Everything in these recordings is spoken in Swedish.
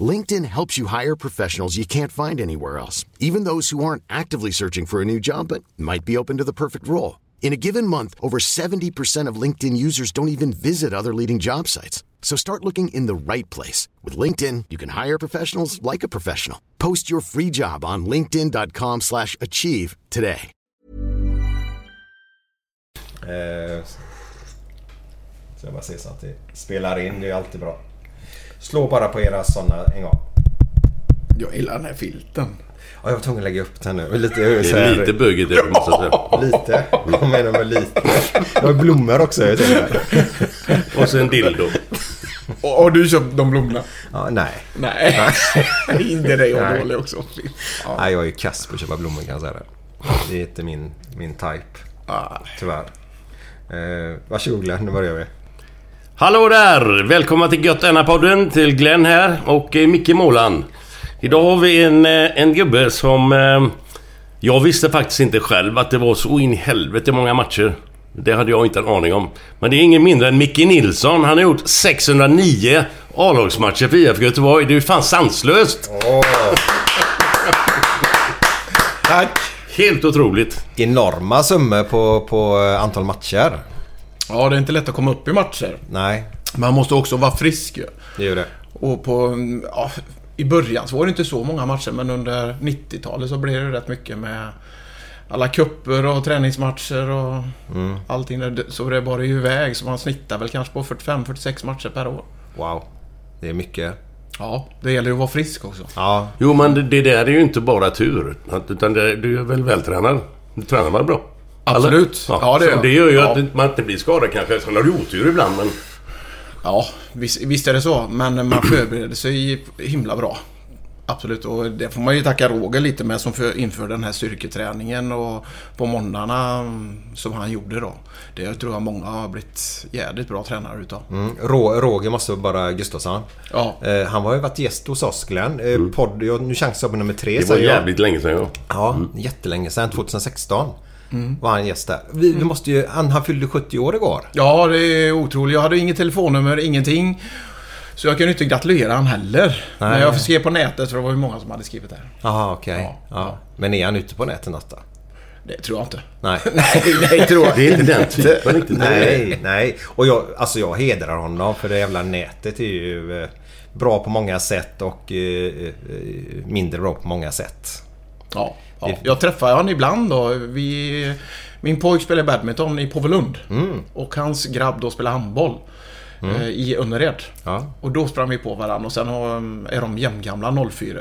LinkedIn helps you hire professionals you can't find anywhere else, even those who aren't actively searching for a new job but might be open to the perfect role. In a given month, over 70% of LinkedIn users don't even visit other leading job sites. So start looking in the right place. With LinkedIn, you can hire professionals like a professional. Post your free job on linkedin.com slash achieve today. Eh, så jag bara ser så att det spelar in, det är alltid bra. Slå bara på era sådana en gång. Jag gillar den här filten. Ja, jag var tvungen att lägga upp den nu. Lite, Det så är här- lite bögigt det måste jag säga. Lite? Vad menar du med lite? Jag har blommor också. Jag. Och sen dildo. Och har du köpt de blommorna? Ja, nej. Nej. inte det jag är Nej. dålig också. Fan. nej, jag är ju kass på att köpa blommor kan jag säga det. Det är inte min, min type. Ah. Tyvärr. Eh, varsågod Glenn, nu börjar vi. Hallå där! Välkomna till Gött podden till Glenn här och eh, Micke Målan. Idag har vi en, eh, en gubbe som... Eh, jag visste faktiskt inte själv att det var så in i helvete många matcher. Det hade jag inte en aning om. Men det är ingen mindre än Micke Nilsson. Han har gjort 609 A-lagsmatcher för IFK Göteborg. Det är ju fan sanslöst! Tack. Helt otroligt. Enorma summor på, på antal matcher. Ja, det är inte lätt att komma upp i matcher. Nej, Man måste också vara frisk ju. det ju det. Och på... Ja, I början så var det inte så många matcher men under 90-talet så blev det rätt mycket med alla kupper och träningsmatcher och allting. där. Så det bara ju iväg så man snittar väl kanske på 45-46 matcher per år. Wow. Det är mycket. Ja, det gäller ju att vara frisk också. Ja, Jo men det, det där är ju inte bara tur. Utan det, du är väl vältränad? Du tränar väl bra? Absolut. Eller? Ja, det gör det gör ju Ja. att man inte blir skadad kanske. Sen har du otur ibland men... Ja, visst, visst är det så. Men man förbereder sig himla bra. Absolut, och det får man ju tacka Roger lite med som för, inför den här styrketräningen och på måndagarna mm, som han gjorde då. Det tror jag många har blivit jädrigt bra tränare utav. Mm. Roger måste bara Gustafsson. Ja. Eh, han har ju varit gäst hos oss Glenn. Eh, podd, jag, nu chansar jag på nummer tre Mm. Det var säger jag. jävligt länge sedan ja. Ja, jättelänge sedan. 2016 var han gäst där. Vi, vi måste ju, han, han fyllde 70 år igår. Ja, det är otroligt. Jag hade inget telefonnummer, ingenting. Så jag kunde inte gratulera han heller. Nej. Men jag skrev på nätet för det var ju många som hade skrivit det. Jaha, okej. Ja, Ja, Men är han ute på nätet något då? Det tror jag inte. Nej. Nej, nej, tror jag Det är inte den typen riktigt. nej, nej. Och jag, alltså jag hedrar honom för det jävla nätet är ju eh, bra på många sätt och eh, eh, mindre bra på många sätt. Ja, ja. Jag träffar honom ibland då. Vi, min pojk spelar badminton i Påvelund. Och hans grabb då spelar handboll. Eh, I Önnered. Ja. Och då sprang vi på varandra och sen har, är de jämngamla 04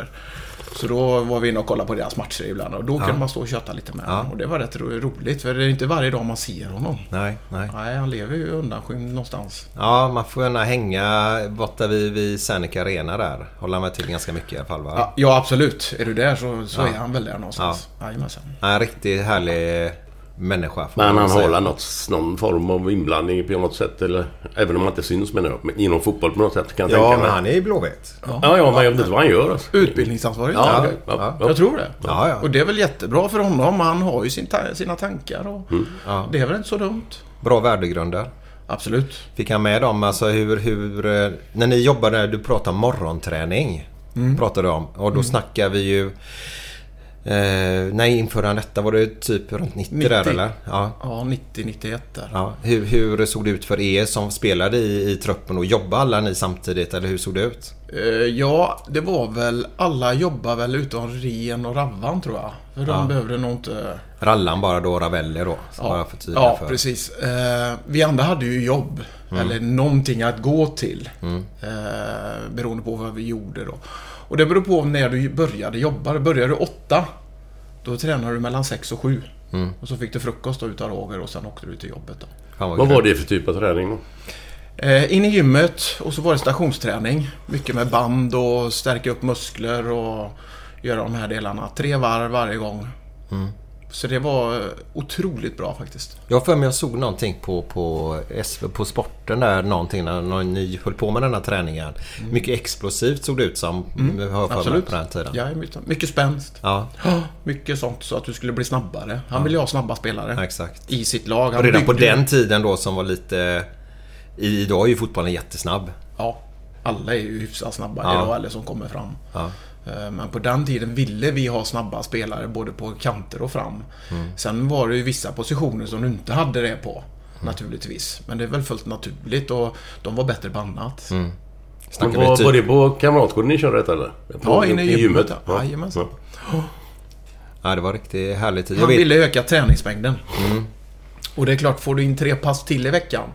Så då var vi inne och kollade på deras matcher ibland och då kunde man stå och köta lite med honom. Och det var rätt ro- roligt för det är inte varje dag man ser honom. Nej, nej. Nej, han lever ju undanskymd någonstans. Ja, man får gärna hänga borta vid, vid Serneke Arena där. Håller han med till ganska mycket i alla fall va? Ja, ja absolut. Är du där så, så Ja. är han väl där någonstans. Jajamensan. Han är en riktigt härlig människa. Men han säga. har något, någon form av inblandning på något sätt eller... Även om han inte syns menar jag. Men inom fotboll på något sätt kan jag Ja, tänka men mig. han är ju blåvit. Ja, ja, men jag vet inte vad han gör alltså. Utbildningsansvarig. Ja, Ja, okej. ja, ja. Jag tror det. Ja, ja. Och det är väl jättebra för honom. Han har ju sin ta- sina tankar och Mm. Ja. det är väl inte så dumt. Bra värdegrunder. Absolut. Fick han med dem, alltså hur, hur... eh, När ni jobbade, du pratade om morgonträning. Mm. Pratade du om. Och då snackar vi ju... Eh, när införde han detta? Var det typ runt 90, 90. där eller? Ja, ja 90-91 där. Ja. Hur, hur, såg det ut för er som spelade i, i truppen och jobbade alla ni samtidigt eller hur såg det ut? Eh, ja, det var väl... Alla jobbade väl utom Ren och Ravvan tror jag. För de behövde nog inte... Rallan bara då, Ravelli då? Ja, ja för. precis. Eh, vi andra hade ju jobb. Mm. Eller någonting att gå till. Mm. Eh, beroende på vad vi gjorde då. Och det beror på när du började jobba. Började du åtta, då tränade du mellan sex och sju. Mm. Och så fick du frukost då utav Roger och sen åkte du till jobbet då. vad, vad var det för typ av träning då? Eh, in i gymmet och så var det stationsträning. Mycket med band och stärka upp muskler och göra de här delarna. Tre varv varje gång. Mm. Så det var otroligt bra faktiskt. Jag för mig jag såg någonting på, på, SV, på sporten där någonting när ni höll på med den här träningen. Mm. Mycket explosivt såg det ut som. Mm. Absolut. På den tiden. Ja, mycket spänst. Ja. Mycket sånt så att du skulle bli snabbare. Han ja. ville ha snabba spelare. Ja, exakt. I sitt lag. Han redan på den tiden då som var lite... Idag är ju fotbollen jättesnabb. Ja. Alla är ju hyfsat snabba ja. idag eller som kommer fram. Ja. Eh, men på den tiden ville vi ha snabba spelare både på kanter och fram. Mm. Sen var det ju vissa positioner som du inte hade det på. Mm. Naturligtvis. Men det är väl fullt naturligt och de var bättre på annat. Mm. Var, typ... var det på Kamratgården ni körde detta eller? På, ja, inne i gymmet. Ja. Jajamensan. Ja. ja, det var riktigt härligt. Han vet... ville öka träningsmängden. Mm. Och det är klart, får du in tre pass till i veckan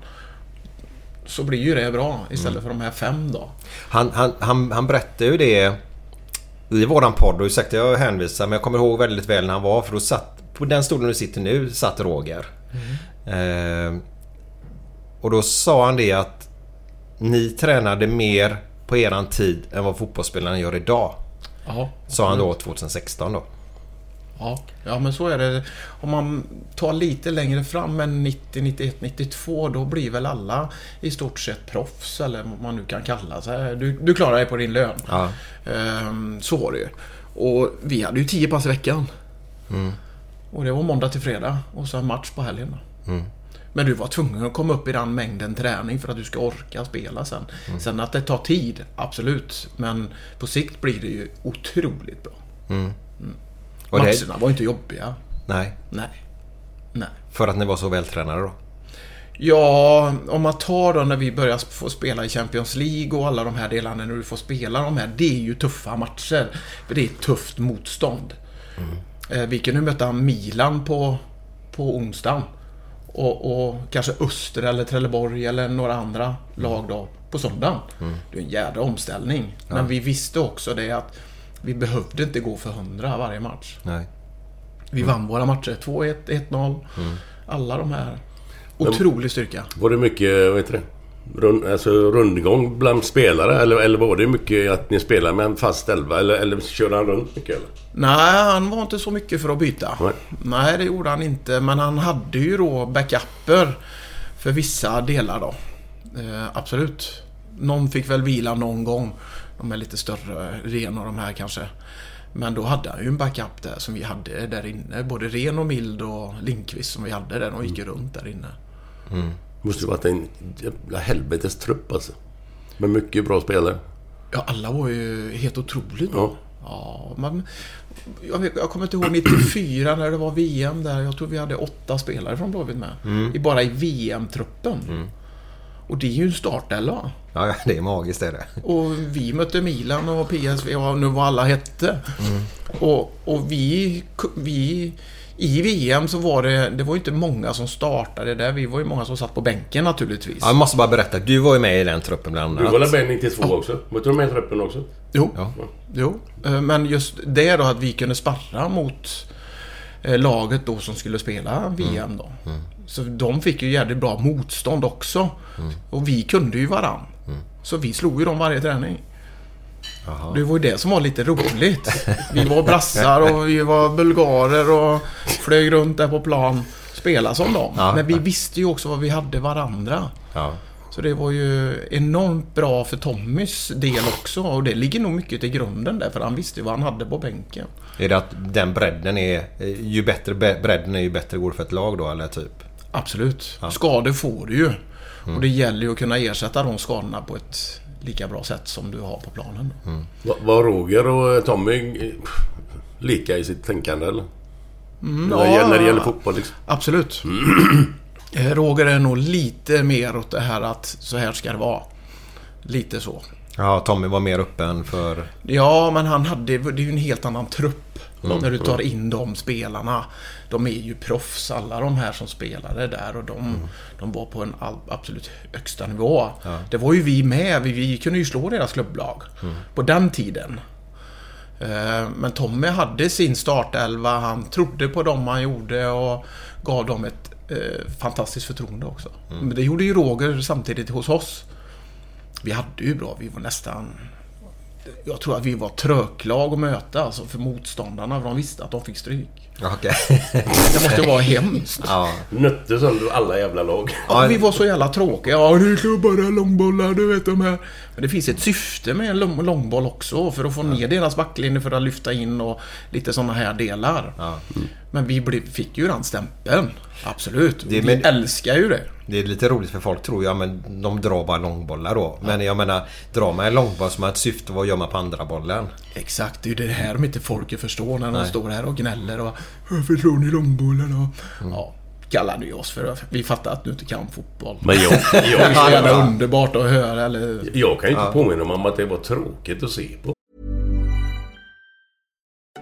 så blir ju det bra istället mm. för de här fem då. Han, han, han, han berättade ju det i våran podd, och ursäkta jag hänvisar men jag kommer ihåg väldigt väl när han var för då satt på den stolen du sitter nu satt Roger. Mm. Eh, och då sa han det att ni tränade mer på eran tid än vad fotbollsspelarna gör idag. Aha. Sa han då 2016 då. Ja, ja men så är det. Om man tar lite längre fram än 90, 91, 92 då blir väl alla i stort sett proffs eller vad man nu kan kalla sig. Du, du klarar dig på din lön. Ja. Ehm, så var det ju. Och vi hade ju 10 pass i veckan. Mm. Och det var måndag till fredag och så en match på helgen. Mm. Men du var tvungen att komma upp i den mängden träning för att du ska orka spela sen. Mm. Sen att det tar tid, absolut. Men på sikt blir det ju otroligt bra. Mm. Och Matcherna det... var inte jobbiga. Nej. Nej. Nej. För att ni var så vältränade då? Ja, om man tar då när vi börjar få spela i Champions League och alla de här delarna när du får spela de här. Det är ju tuffa matcher. För det är tufft motstånd. Mm. Vi kan ju möta Milan på, på onsdagen. Och, och, kanske Öster eller Trelleborg eller några andra lag då på söndagen. Mm. Det är en jädra omställning. Ja. Men vi visste också det att vi behövde inte gå för 100 varje match. Nej. Vi vann våra matcher. 2-1, 1-0. Mm. Alla de här. Otrolig styrka. Var det mycket, vad heter det? Rund, alltså rundgång bland spelare? Eller, eller var det mycket att ni spelade med en fast elva? Eller, eller körde han runt mycket? Eller? Nej, han var inte så mycket för att byta. Nej. Nej, det gjorde han inte. Men han hade ju då backuper för vissa delar då. Eh, absolut. Någon fick väl vila någon gång. De är lite större, Ren och de här kanske. Men då hade han ju en backup där som vi hade där inne. Både Ren och Mild och Linkvist som vi hade där. De gick ju mm. runt där inne. Mm. Måste ju varit en jävla helvetes trupp alltså. Med mycket bra spelare. Ja, alla var ju helt otroligt bra. Ja. ja man, jag, jag kommer inte ihåg 94 när det var VM där. Jag tror vi hade åtta spelare från Blåvitt med. Mm. I, bara i VM-truppen. Mm. Och det är ju en startelva. Ja, det är magiskt är det. Och vi mötte Milan och PSV och nu vad alla hette. Mm. Och, och vi, vi... I VM så var det... Det var ju inte många som startade där. Vi var ju många som satt på bänken naturligtvis. Ja, jag måste bara berätta. Du var ju med i den truppen bland annat. Du var med 92 ja. också? Var du med i truppen också? Jo. Ja. Jo. Eh, men just det då att vi kunde sparra mot eh, laget då som skulle spela VM mm. då. Mm. Så de fick ju jävligt bra motstånd också. Mm. Och vi kunde ju varann. Mm. Så vi slog ju dem varje träning. Aha. Det var ju det som var lite roligt. Vi var brassar och vi var bulgarer och flög runt där på plan. Spela som dem. Ja. Men vi visste ju också vad vi hade varandra. Ja. Så det var ju enormt bra för Tommys del också. Och det ligger nog mycket till grunden där. För han visste ju vad han hade på bänken. Är det att den bredden är... Ju bättre bredden är ju bättre går det för ett lag då, eller typ? Absolut. Ja. Skador får du ju. Mm. Och det gäller ju att kunna ersätta de skadorna på ett lika bra sätt som du har på planen. Mm. Var Roger och Tommy lika i sitt tänkande eller? Mm, när, det ja. gäller, när det gäller fotboll liksom. Absolut. Eh, Roger är nog lite mer åt det här att så här ska det vara. Lite så. Ja, Tommy var mer öppen för... Ja, men han hade... Det är ju en helt annan trupp. När du tar in de spelarna. De är ju proffs, alla de här som spelade där. Och de, de var på en absolut högsta nivå. Det var ju vi med. Vi, vi kunde ju slå deras klubblag. På den tiden. Eh, Men Tommy hade sin startelva. Han trodde på dem han gjorde och gav dem ett eh, fantastiskt förtroende också. Men det gjorde ju Roger samtidigt hos oss. Vi hade ju bra. Vi var nästan... Jag tror att vi var tröklag att möta alltså för motståndarna. För de visste att de fick stryk. Ja, Okej. Det måste vara hemskt. ja. Nötte sönder alla jävla lag. Ja, vi var så jävla tråkiga. Ja, det är bara långbollar, du vet de här. Men det finns ett syfte med en lång- långboll också. För att få ner deras backlinje för att lyfta in och lite sådana här delar. Men vi blev, fick ju den stämpeln. Absolut. Det- vi men- älskar ju det. Det är lite roligt för folk tror ju men de drar bara långbollar då. Men jag menar, drar man en långboll som har ett syfte, vad gör man på andra bollen? Exakt, det är ju det här de inte folket förstår när de står här och gnäller och Varför tror ni långbollen? Och, Ja, kallade ju oss för Vi fattar att du inte kan fotboll. Men jag, Det är jag, så jävla underbart att höra eller... jag kan ju inte påminna mig om att det var tråkigt att se på.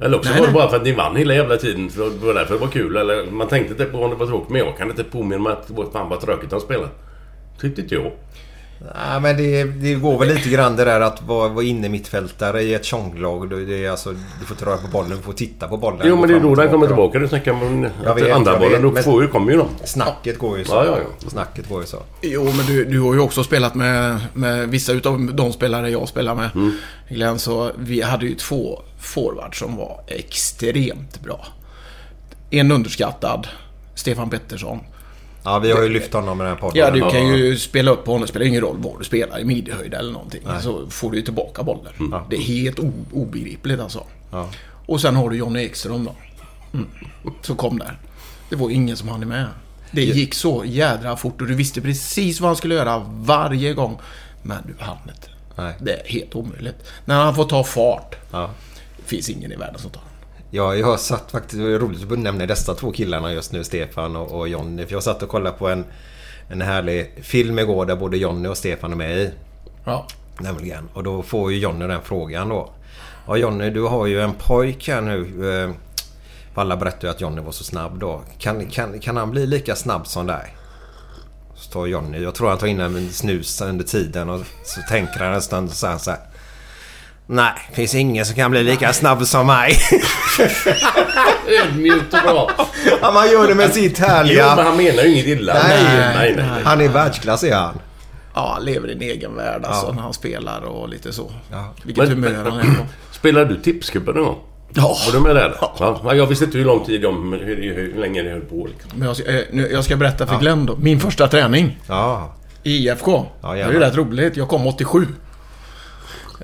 Eller också Nej, var det nej. bara för att ni vann hela jävla tiden. För det var därför det var kul. Eller man tänkte inte på om det var tråkigt. Men jag kan inte påminna mig att det var fan vad tråkigt de spelade. Tyckte inte jag. Nej, men det, det går väl lite grann det där att vara, vara inne mittfältare i ett tjonglag. Det det är alltså, du får inte röra på bollen, du får titta på bollen. Jo men det är då den kommer tillbaka. Du snackar om andra bollen. Då får ju, kommer ju de. Snacket går ju så. Ja, ja, ja. Snacket går ju så. Jo, men du, du har ju också spelat med, med vissa utav de spelare jag spelar med. Glenn, så vi hade ju två forwards som var extremt bra. En underskattad, Stefan Pettersson. Ja, vi har ju lyft honom i den här podden. Ja, du kan ju spela upp på honom. Det spelar ingen roll var du spelar, i midhöjd eller någonting. Så får du ju tillbaka bollen. Det är helt obegripligt alltså. Ja. Och sen har du Johnny Ekström då. Mm. Så kom där. Det var ingen som hann med. Det gick så jädra fort och du visste precis vad han skulle göra varje gång. Men du hann inte. Nej. Det är helt omöjligt. När han får ta fart. Ja. Det finns ingen i världen som tar. Ja, jag har satt faktiskt... Det är roligt att du nämner dessa två killarna just nu, Stefan och, och Jonny. För jag satt och kollade på en, en härlig film igår där både Jonny och Stefan är med i. Ja. Nämligen. Och då får ju Jonny den frågan då. Ja Jonny, du har ju en pojk här nu. Eh, Alla berättar ju att Jonny var så snabb då. Kan, kan, kan han bli lika snabb som dig? Så tar Jonny, jag tror han tar in en snus under tiden och så tänker han en stund och säger så här. Nej, det finns ingen som kan bli lika snabb som mig. Ödmjukt och bra. ja, man gör det med sitt Jo, men härliga... han menar ju inget illa. Nej, nej, nej. Han är världsklass är han. Ja, han lever i en egen värld alltså Ja. när han spelar och lite så. Ja. Vilket Men- humör han är på. Spelar du tipscupen någon gång? Ja. Var du med där? Ja. Jag visste inte hur lång tid de, hur, hur, länge det höll på. Liksom. Men jag, ska- eh, nu, jag ska berätta för Glenn då. Min första träning Ja. i IFK. Ja, det är ju rätt roligt. Jag kom 87.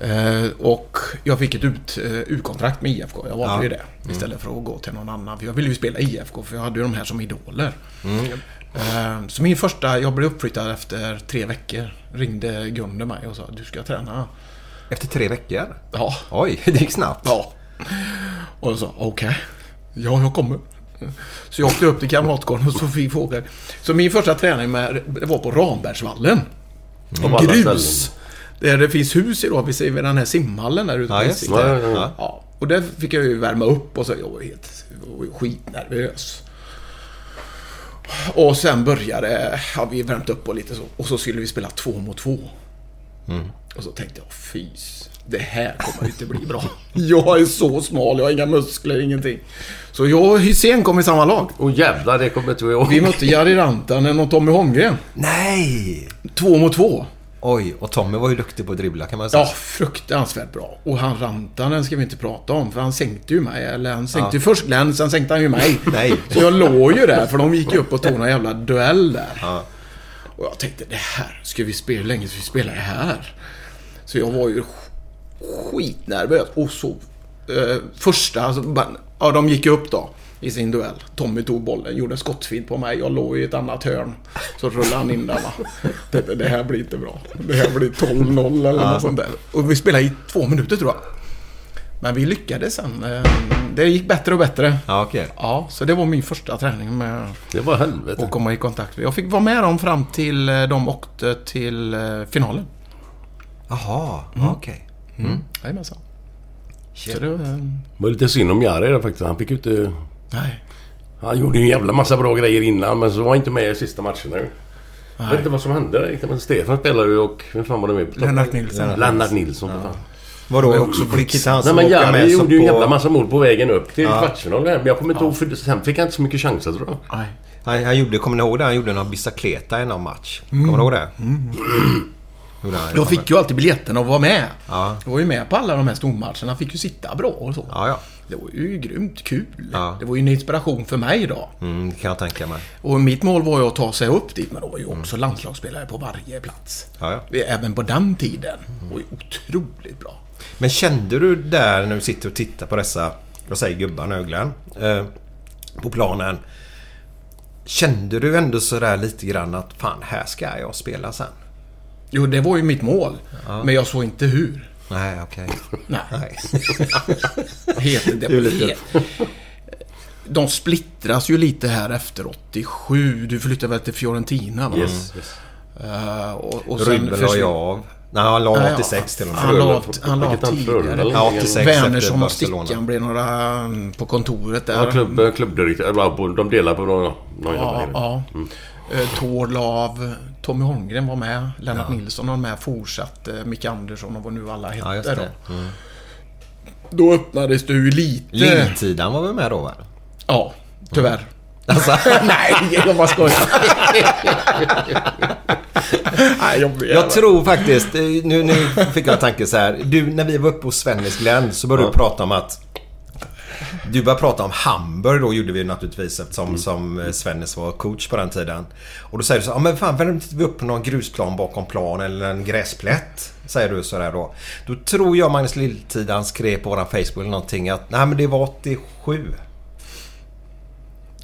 Eh, och jag fick ett ut, eh, U-kontrakt med IFK. Jag valde Ja. ju det istället för att gå till någon annan. För jag ville ju spela IFK för jag hade ju de här som idoler. Eh, så min första, jag blev uppflyttad efter tre veckor. Ringde Gunde mig och sa du ska träna. Efter tre veckor? Ja. Oj, det gick snabbt. Ja. Och jag sa okej. Ja, jag kommer. Så jag åkte upp till Kamratgården och så fick frågan. Så min första träning med, det var på Rambergsvallen. Alla Grus. Där det finns hus idag. Vi ser vid den här simhallen där ute. På. Ja, ja, ja. Och där fick jag ju värma upp och så jag var helt jag var skitnervös. Och sen började, ja vi värmt upp och lite så. Och så skulle vi spela två mot två. Och så tänkte jag, fys. Det här kommer inte bli bra. Jag är så smal, jag har inga muskler, ingenting. Så jag och Hysén kom i samma lag. Åh jävlar, det kommer inte jag ihåg. Vi mötte Jari Rantanen och Tommy Holmgren. Nej! Två mot två. Oj, och Tommy var ju duktig på att dribbla kan man säga. Ja, fruktansvärt bra. Och han Rantanen ska vi inte prata om, för han sänkte ju mig. Eller han sänkte ju först Glenn, sen sänkte han ju mig. Nej. Så jag låg ju där, för de gick ju upp och tog någon jävla duell där. Och jag tänkte, det här, ska vi spela, hur länge ska vi spela det här? Så jag var ju sk- skitnervös. Och så, eh, första, alltså, ja de gick upp då. I sin duell. Tommy tog bollen, gjorde en skottfint på mig. Jag låg i ett annat hörn. Så rullade han in va. Tänkte, det här blir inte bra. Det här blir 12-0 eller något sånt där. Och vi spelade i två minuter tror jag. Men vi lyckades sen. Eh, Det gick bättre och bättre. Ja, okej. Ja, så det var min första träning med Det var helvete. att komma i kontakt med. Jag fick vara med dem fram till eh, de åkte till eh, finalen. Jaha, okej. Jajamensan. Så det var... eh, Det var lite synd om Jari där faktiskt. Han fick ju inte... Nej. Han gjorde ju en jävla massa bra grejer innan men så var han inte med i sista matchen nu. Jag vet inte vad som hände riktigt. Men Stefan spelade ju och... Vem fan var det med? Lennart Nilsson. Lennart Nilsson. fan. Vadå, också fick inte han Nej som men åka Jari gjorde ju en på... jävla massa mål på vägen upp till kvartsfinal där. Men jag kommer inte ihåg för sen fick han inte så mycket chanser tror jag. Nej. Han, han gjorde, kommer ni ihåg det? Han gjorde någon bicicleta i någon match. Kommer du ihåg det? Han, Jag fick ju alltid biljetten att vara med. Ja. Jag var ju med på alla de här stormatcherna. Fick ju sitta bra och så. Ja, ja. Det var ju grymt kul. Ja. Det var ju en inspiration för mig då. Mm, det kan jag tänka mig. Och mitt mål var ju att ta sig upp dit. Men då var ju också landslagsspelare på varje plats. Ja, ja. Även på den tiden. Det var ju otroligt bra. Men kände du där när du sitter och tittar på dessa, jag säger gubbar nu Glenn, eh, på planen. Kände du ändå sådär lite grann att fan, här ska jag spela sen? Jo, det var ju mitt mål. Men jag såg inte hur. Nej, okej. Nej. Nej. Helt, det lite-. De splittras ju lite här efter 87. Du flyttade väl till Fiorentina va? Yes, yes. Eh, och, och Rybel la ju av. Nej, han la Nej, 86 till och med. Han la, han la tidigare. Ja, 86 Wernersson och. Stickan blev några mm, på kontoret där. Ja, klubb, klubbdirektör. De delar på någon, någon jävla Ja, ja. Eh, Tord la av. Tommy Holmgren var med. Lennart Nilsson var med. Fortsatte. Micke Andersson och vad nu alla hette Ja. Mm. Då öppnades det ju lite... Lindsidan var väl med då va? Ja, tyvärr. Alltså, Nej, jag bara skojar. Nej, jag, jag tror faktiskt, eh, nu, nu fick jag en tanke så här. Du, när vi var uppe hos Svennis Glenn så började du prata om att du började prata om Hamburg då gjorde vi naturligtvis eftersom som eh, Svennis var coach på den tiden. Och då säger du så ja men fan värmde vi upp på någon grusplan bakom plan eller en gräsplätt? Säger du sådär då. Då tror jag Magnus Lilltidan skrev på våran Facebook eller någonting att nej men det var 87.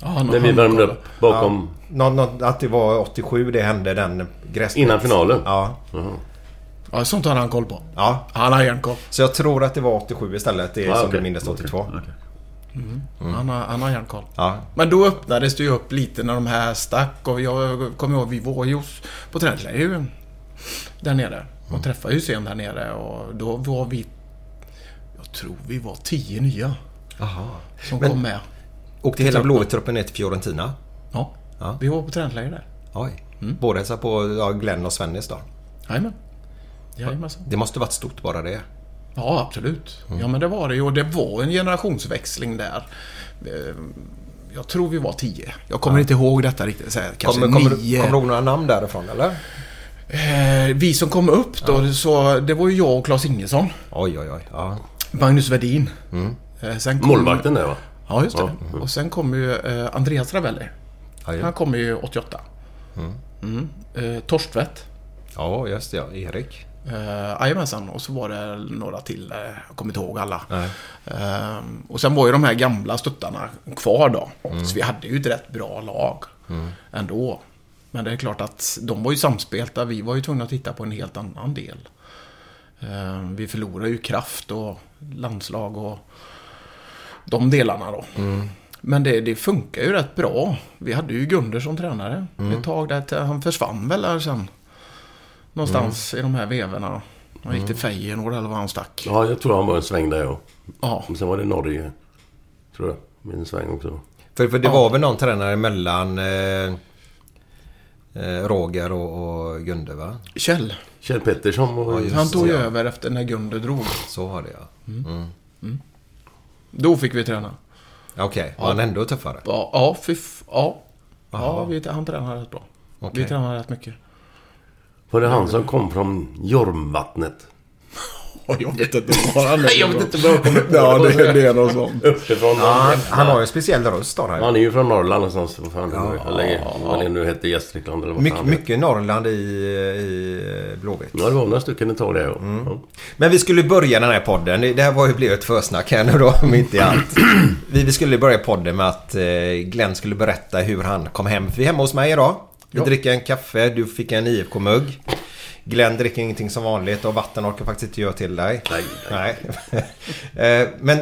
Ja, någon När vi värmde upp bakom... Nå, nå, att det var 87 det hände den gräsplätt. Innan finalen? Ja. Ja, sånt har han koll på. Ja. Han har järnkoll. Så jag tror att det var 87 istället. Det är Ah, som okej. du minns 82. Han, har, han har järnkoll. Ja. Men då öppnades det ju upp lite när de här stack och jag kommer ihåg vi var ju på träningsläger ju där nere. Och träffade ju sen där nere och då var vi... Jag tror vi var tio nya Jaha. som Men- kom med. Åkte hela Blåvitt-truppen ner till Fiorentina? Ja. Ja. Vi var på träningsläger där. Oj. Båda hälsade på ja, Glenn och Svennis då. Jajamän. Jajamensan. Det måste varit stort bara det. Ja, absolut. Ja, men det var det ju. Och det var en generationsväxling där. Eh, Jag tror vi var tio. Jag kommer inte ihåg detta riktigt. Så här, kanske Kommer, kommer, nio. kommer du ihåg några namn därifrån eller? Eh, vi som kom upp då, så det var ju jag och Claes Ingesson. Oj, oj, oj. Ja. Magnus Wedin. Mm. Eh, sen kom, Målvakten där va? Ja, just det. Ja. Och sen kom ju eh, Andreas Ravelli. Ja, ju. Han kom ju 88. Mm. Eh, Torstvedt. ja, just det. Ja. Erik. Eh, Jajamensan, och så var det några till. eh, Jag kommer inte ihåg alla. Nej. Eh, och sen var ju de här gamla stöttarna kvar då. Mm. Så vi hade ju ett rätt bra lag ändå. Men det är klart att de var ju samspelta. Vi var ju tvungna att titta på en helt annan del. Eh, vi förlorade ju kraft och landslag och de delarna då. Men det, det funkar ju rätt bra. Vi hade ju Gunder som tränare ett tag där. Han försvann väl där sen. Någonstans i de här vevorna. Han gick till Feyenoord eller vad han stack. Ja, jag tror han var en sväng där ja. Ja. Men sen var det Norge. Tror jag. Med en sväng också. För, för det var väl någon tränare mellan eh, eh, Roger och, och Gunde va? Kjell. Kjell Pettersson var ju... Han tog ju ja. över efter när Gunder drog. Så var det ja. Då fick vi träna. Okej, var han ändå tuffare? Ja, ja, fy f- ja. Ja vi, han tränade rätt bra. Okej. Vi tränade rätt mycket. Var det han som kom från Jormvattnet? Jag vet inte var han Nej, jag vet inte vad jag kommer på. Ja, det, det är något sånt. Uppifrån. Ja, han, han har ju en speciell röst då. Här. Han är ju från Norrland någonstans. Vad fan var. Hur länge? Vad det nu hette. Gästrikland eller vad Mycket, fan mycket Norrland i, i Blåvitt. Ja, det var några stycken ett tag det. Ja. Ja. Men vi skulle börja den här podden. Det här var ju blivit ett försnack här nu då, om inte i allt. Vi, vi skulle börja podden med att eh, Glenn skulle berätta hur han kom hem. Vi är hemma hos mig idag. Vi Ja. dricker en kaffe, du fick en IFK-mugg. Glenn dricker ingenting som vanligt och vatten orkar faktiskt inte göra till dig. Nej, Nej. Eh, Men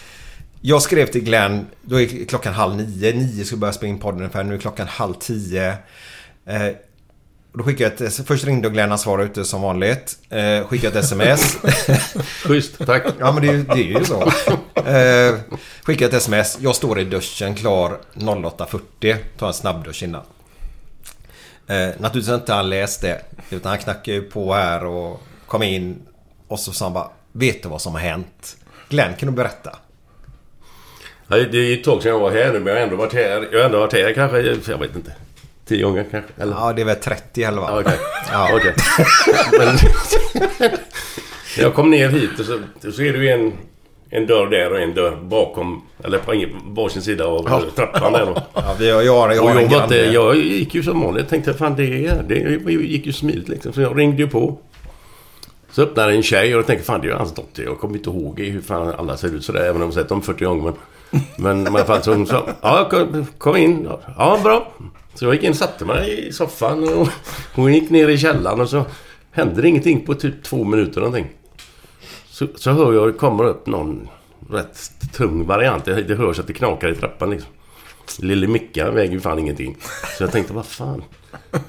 jag skrev till Glenn, då är klockan halv nio. Nio vi börja spela in podden ungefär. Nu är klockan halv tio. Eh, Då skickade jag ett, först ringde Glenn, han svarade ute som vanligt. Eh, skickade ett sms. Schysst, tack. ja men det är, ju- det är ju så. Eh, skickade ett sms. Jag står i duschen klar 08.40. Tar en snabbdusch innan. Eh, naturligtvis inte han läst det. Utan han knackade ju på här och kom in. Och så sa han bara Vet du vad som har hänt? Glenn kan du berätta? Det är ett tag sedan jag var här nu, men jag har ändå varit här. Jag har ändå varit här kanske, jag vet inte. Tio gånger kanske? Eller? Ja det är väl 30 eller vad? Ja, okej. Ja. Okej. Men... När jag kom ner hit och så, så är det ju en, en dörr där och en dörr bakom, eller på varsin sida av trappan där då. Ja, vi har, jag, har- jag Och har jag, var inte, jag gick ju som vanligt. tänkte fan det, är- det gick ju smidigt liksom. Så jag ringde ju på. Så öppnade en tjej och jag tänkte fan det är ju hans dotter. Jag kommer inte ihåg hur fan alla ser ut sådär. Även om jag sett dem 40 gånger. Men, men, men i alla fall så hon sa ja kom, kom in. Ja bra. Så jag gick in och satte mig i soffan. Och hon gick ner i källaren och så hände det ingenting på typ två minuter någonting. Så, så hör jag det kommer upp någon rätt tung variant. Det, det hörs att det knakar i trappan liksom. Lille Micka väger ju fan ingenting. Så jag tänkte, vad fan.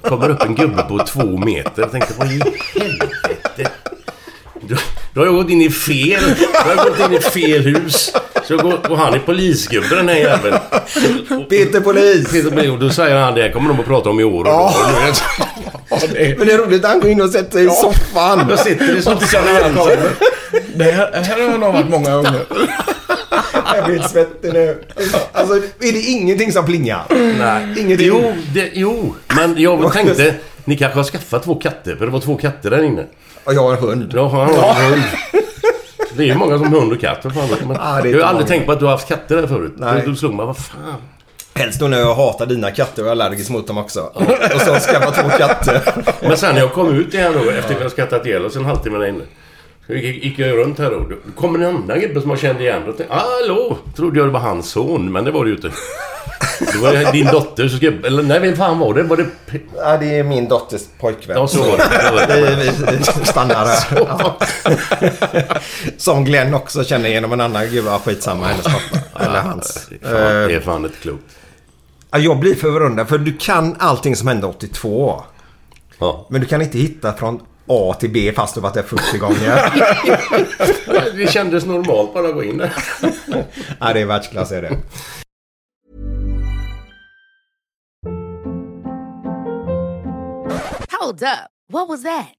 Kommer upp en gubbe på två meter. Jag tänkte, vad i helvete. Då, då har jag gått in i fel. Då har jag gått in i fel hus. Så jag går, och han är polisgubbe den här jäveln. Peter Polis! Peter Polis. Och då säger han, det här kommer de att prata om i år. Och då, Men det är roligt han går in och sätter sig i soffan. jag sitter i soffan Det här, här har nog varit många gånger. Jag blir svettig nu. Alltså, är det ingenting som plingar? Nej. Ingenting. Jo, det, jo, men jag tänkte... Ni kanske har skaffat två katter? För det var två katter där inne. Och jag har en hund. Ja, han har en hund. Det är ju många som har hund och katt. Fan, men är jag har aldrig tänkt på att du har haft katter där förut. Nej. Då slog man, vad fan. Helst då när jag hatar dina katter och är allergisk mot dem också. Och så skaffa två katter. Men sen när jag kom ut igen då, efter att jag skattat ihjäl oss en halvtimme där inne. Så gick, jag runt här då. Då kom en annan gubbe som jag kände igen. Då tänkte, hallå! Trodde jag det var hans son, men det var det ju inte. Det var det din dotters gubbe. Eller nej, vem fan var det? Var det... Ja, det är min dotters pojkvän. Ja, så var det. Det. Vi, stannar här. Ja. Som Glenn också känner genom en annan gubbe. Ja, skitsamma, hennes pappa. Eller hans. Fan, det Eh, är fan inte klokt. ja, jag blir förundrad för du kan allting som hände 82. Ja. Men du kan inte hitta från A till B fast du varit där 40 gånger. Det kändes normalt bara att gå in där. ja, det är världsklass är det. Hold up. What was that?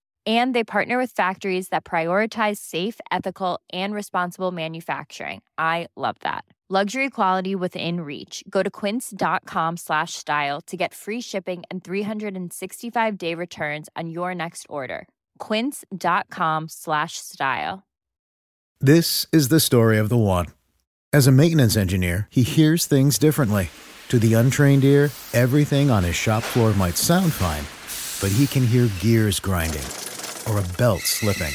And they partner with factories that prioritize safe, ethical, and responsible manufacturing. I love that. Luxury quality within reach. Go to quince.com slash style to get free shipping and 365 day returns on your next order. Quince.com slash style. This is the story of the one. As a maintenance engineer, he hears things differently. To the untrained ear, everything on his shop floor might sound fine, but he can hear gears grinding or a belt slipping.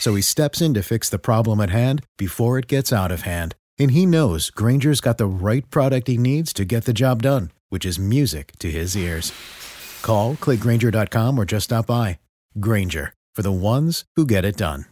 So he steps in to fix the problem at hand before it gets out of hand. And he knows Granger's got the right product he needs to get the job done, which is music to his ears. Call, click Granger.com, or just stop by. Granger, for the ones who get it done.